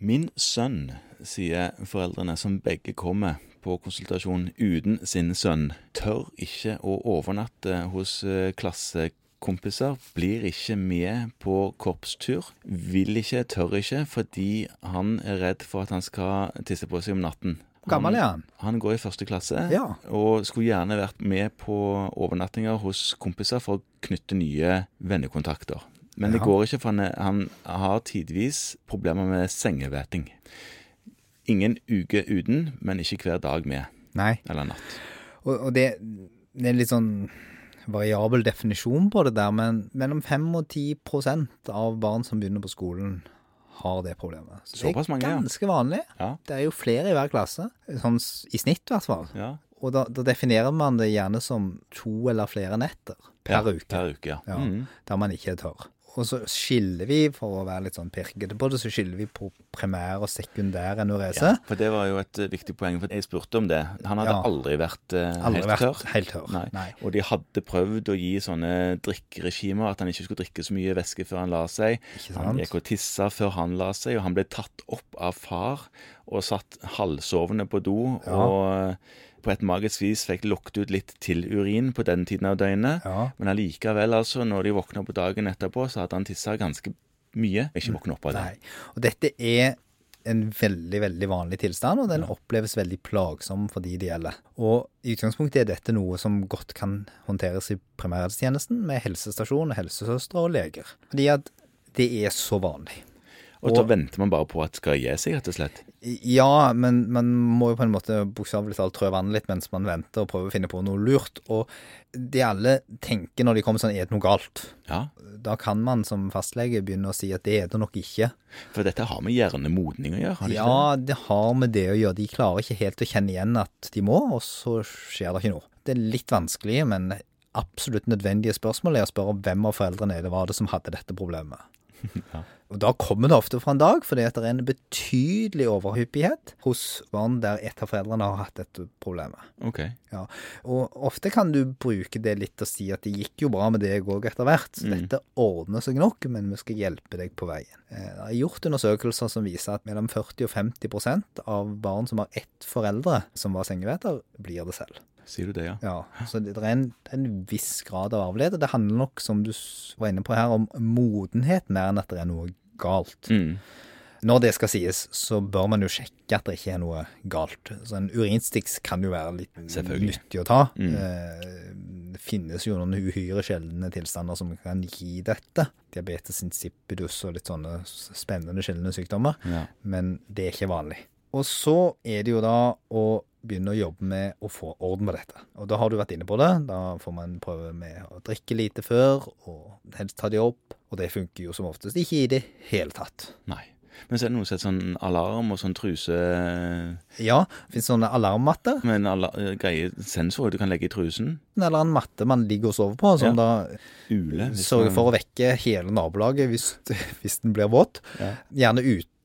Min sønn, sier foreldrene som begge kommer på konsultasjon uten sin sønn, tør ikke å overnatte hos eh, klassekompiser, blir ikke med på korpstur, vil ikke, tør ikke, fordi han er redd for at han skal tisse på seg om natten. Hvor gammel er han? Han går i første klasse, Ja. og skulle gjerne vært med på overnattinger hos kompiser for å knytte nye vennekontakter. Men det Ja. går ikke, for han, han har tidvis problemer med sengevæting. Ingen uke uten, men ikke hver dag med, Nei. eller natt. Og, og det, det er en litt sånn variabel definisjon på det der, men mellom 5 og 10 prosent av barn som begynner på skolen, har det problemet. Så Såpass mange, det er ganske vanlig. Ja. Det er jo flere i hver klasse, sånn i snitt i hvert fall. Ja. Og da, da definerer man det gjerne som to eller flere netter per ja, uke, Per uke, ja. Ja. Mm. der man ikke er tørr. Og så skiller vi, for å være litt sånn pirkete på det, så skiller vi på primær og sekundær enorese. Ja, for det var jo et eh, viktig poeng, for jeg spurte om det. Han hadde Ja. aldri vært eh, Aldri helt vært tørr. helt tørr. Nei. Nei. Og de hadde prøvd å gi sånne drikkeregimer, at han ikke skulle drikke så mye væske før han la seg. Ikke Han gikk og tissa før han la seg, og han ble tatt opp av far og satt halvsovende på do. Ja. Og på et magisk vis fikk lukket ut litt til urin på den tiden av døgnet. Ja. Men allikevel, altså, når de våkna på dagen etterpå, så hadde han tissa ganske mye. Ikke våkna opp av det. Nei. Og dette er en veldig, veldig vanlig tilstand, og den oppleves veldig plagsom for de det gjelder. Og i utgangspunktet er dette noe som godt kan håndteres i primærhelsetjenesten med helsestasjon, helsesøstre og leger. Fordi at det er så vanlig. Og da venter man bare på at det skal gi seg, rett og slett. Ja, men man må jo på en måte bokstavelig talt trø vannet litt mens man venter og prøver å finne på noe lurt. Og det alle tenker når de kommer sånn, er det noe galt? Ja, Da kan man som fastlege begynne å si at det er det nok ikke. For dette har med hjernemodning å gjøre, har det ikke Ja, det har med det å gjøre. De klarer ikke helt å kjenne igjen at de må, og så skjer det ikke noe. Det er litt vanskelig, men absolutt nødvendige spørsmål er å spørre hvem av foreldrene det var det som hadde dette problemet. Ja. Og Da kommer det ofte fra en dag, fordi at det er en betydelig overhyppighet hos barn der et av foreldrene har hatt dette problemet. Ok. Ja, og ofte kan du bruke det litt og si at det gikk jo bra med deg òg etter hvert. Så Mm. dette ordner seg nok, men vi skal hjelpe deg på veien. Eh, Det er gjort undersøkelser som viser at mellom 40 og 50% av barn som har ett foreldre som var sengeveter, blir det selv. Sier du det, ja? Ja, Så det det er en, en viss grad av arvelighet. Det handler nok, som du var inne på her, om modenhet mer enn at det er noe galt. Mm. Når det skal sies, så bør man jo sjekke at det ikke er noe galt. Så en urinstiks kan jo være litt nyttig å ta. Mm. Eh, Det finnes jo noen uhyre sjeldne tilstander som kan gi dette. Diabetes insipidus og litt sånne spennende sjeldne sykdommer. ja. Men det er ikke vanlig. Og så er det jo da å begynne å jobbe med å få orden på dette. Og da har du vært inne på det. Da får man prøve med å drikke lite før, og helst ta de opp. Og det funker jo som oftest ikke i det hele tatt. Nei. Men så er det noe som heter sånn alarm og sånn truse Ja, det finnes sånne alarmmatter, med en ala- eh, greie sensorer du kan legge i trusen. eller en matte man ligger og sover på, som Ja. da Ule. sørger man- for å vekke hele nabolaget hvis, hvis den blir våt. Ja. Gjerne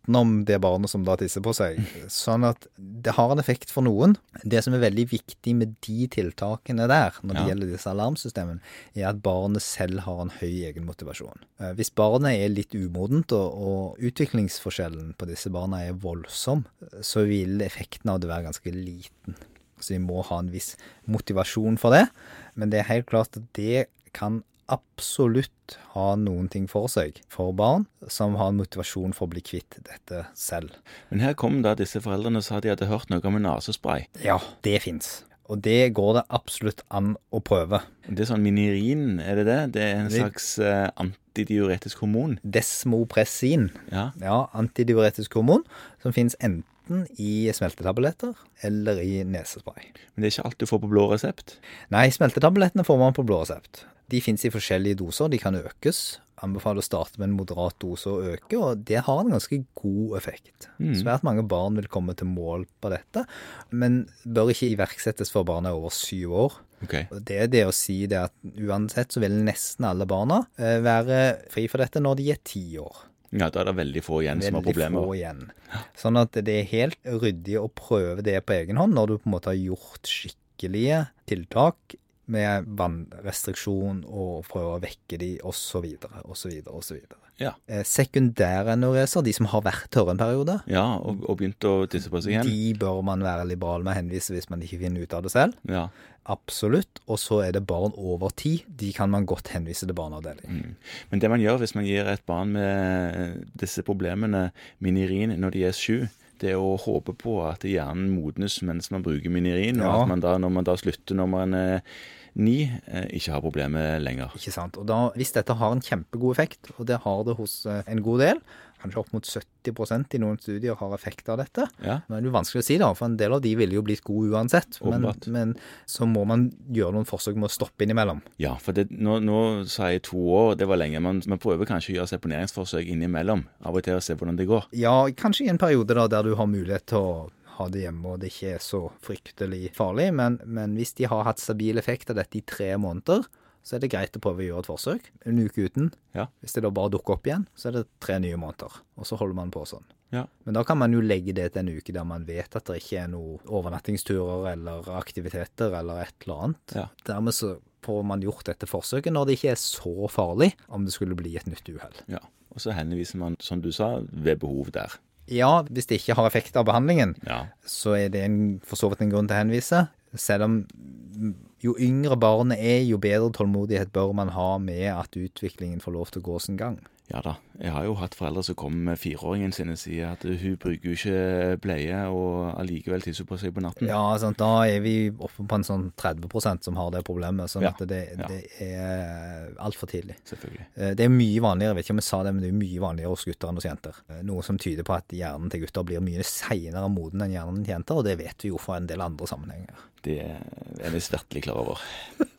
utenom det barnet som da tisser på seg. Sånn at det har en effekt for noen. Det som er veldig viktig med de tiltakene der, når det Ja. gjelder disse alarmsystemene, er at barnet selv har en høy egenmotivasjon. Eh, Hvis barnet er litt umodent, og, og utviklingsforskjellen på disse barna er voldsom, så vil effekten av det være ganske liten. Så vi må ha en viss motivasjon for det. Men det er helt klart at det kan absolutt ha noen ting for seg for barn som har en motivasjon for å bli kvitt dette selv. Men her kom da disse foreldrene og sa de hadde hørt noe om en nesespray. Ja, det fins. Og det går det absolutt an å prøve. Det er sånn minirin, er det det? Det er en slags eh, antidiuretisk hormon. Desmopressin, Ja. ja, antidiuretisk hormon, som fins enten i smeltetabletter eller i nesespray. Men det er ikke alt du får på blå resept. Nei, smeltetablettene får man på blå resept. De fins i forskjellige doser, de kan økes. Anbefaler å starte med en moderat dose og øke, og det har en ganske god effekt. Mm. Svært mange barn vil komme til mål på dette, men bør ikke iverksettes for barna er over syv år. Okay. Det er det å si det at uansett så vil nesten alle barna eh, være fri for dette når de er ti år. Ja, da er det veldig få igjen som har Veldig problemer. få igjen. Sånn at det er helt ryddig å prøve det på egen hånd når du på en måte har gjort skikkelige tiltak med vannrestriksjon og prøve å vekke de osv. osv. osv. Ja. Sekundære Sekundærenureser, de som har vært tørre en periode, Ja, og, og begynt å tisse på seg igjen. de bør man være liberal med å henvise hvis man ikke finner ut av det selv. Ja. Absolutt. Og så er det barn over ti. De kan man godt henvise til barneavdeling. Mm. Men det man gjør hvis man gir et barn med disse problemene minirin når de er sju, det å håpe på at hjernen modnes mens man bruker minirin, og Ja. at man da, når man da slutter når man er ni, eh, ikke har problemet lenger. Ikke sant? Og da, Hvis dette har en kjempegod effekt, og det har det hos eh, en god del, kanskje opp mot 70% i noen studier har effekt av dette. Ja, er det jo vanskelig å si, da, for en del av de ville jo blitt gode uansett. Men, men så må man gjøre noen forsøk med å stoppe innimellom. ja for det, nå, nå sa jeg to år, det var lenge. Man, man prøver kanskje å gjøre seponeringsforsøk innimellom av og til å se hvordan det går. Ja, kanskje i en periode da der du har mulighet til å ha det hjemme og det ikke er så fryktelig farlig, men, men hvis de har hatt stabil effekt av dette i tre måneder, så er det greit å prøve å gjøre et forsøk. En uke uten. Ja. Hvis det da bare dukker opp igjen, så er det tre nye måneder. Og så holder man på sånn. Ja. Men da kan man jo legge det til en uke der man vet at det ikke er noe overnattingsturer eller aktiviteter eller et eller annet. Ja. Dermed så får man gjort dette forsøket når det ikke er så farlig om det skulle bli et nytt uhell. Ja. Og så henviser man, som du sa, ved behov der. Ja, hvis det ikke har effekt av behandlingen, Ja. så er det en, for så vidt en grunn til å henvise. Selv om jo yngre barnet er, jo bedre tålmodighet bør man ha med at utviklingen får lov til å gå sin gang. Ja da. Jeg har jo hatt foreldre som kommer med fireåringen sin og sier at hun bruker jo ikke bleie, og allikevel tisser hun på seg på natten. Ja, sant? Da er vi oppe på en sånn 30% som har det problemet. Sånn Ja, at det, ja. det er altfor tidlig. Selvfølgelig. Eh, Det er mye vanligere, jeg vet ikke om jeg sa det, men det er mye vanligere hos gutter enn hos jenter. Eh, Noe som tyder på at hjernen til gutter blir mye seinere moden enn hjernen til jenter, og det vet vi jo fra en del andre sammenhenger. Det er vi svertelig klar over.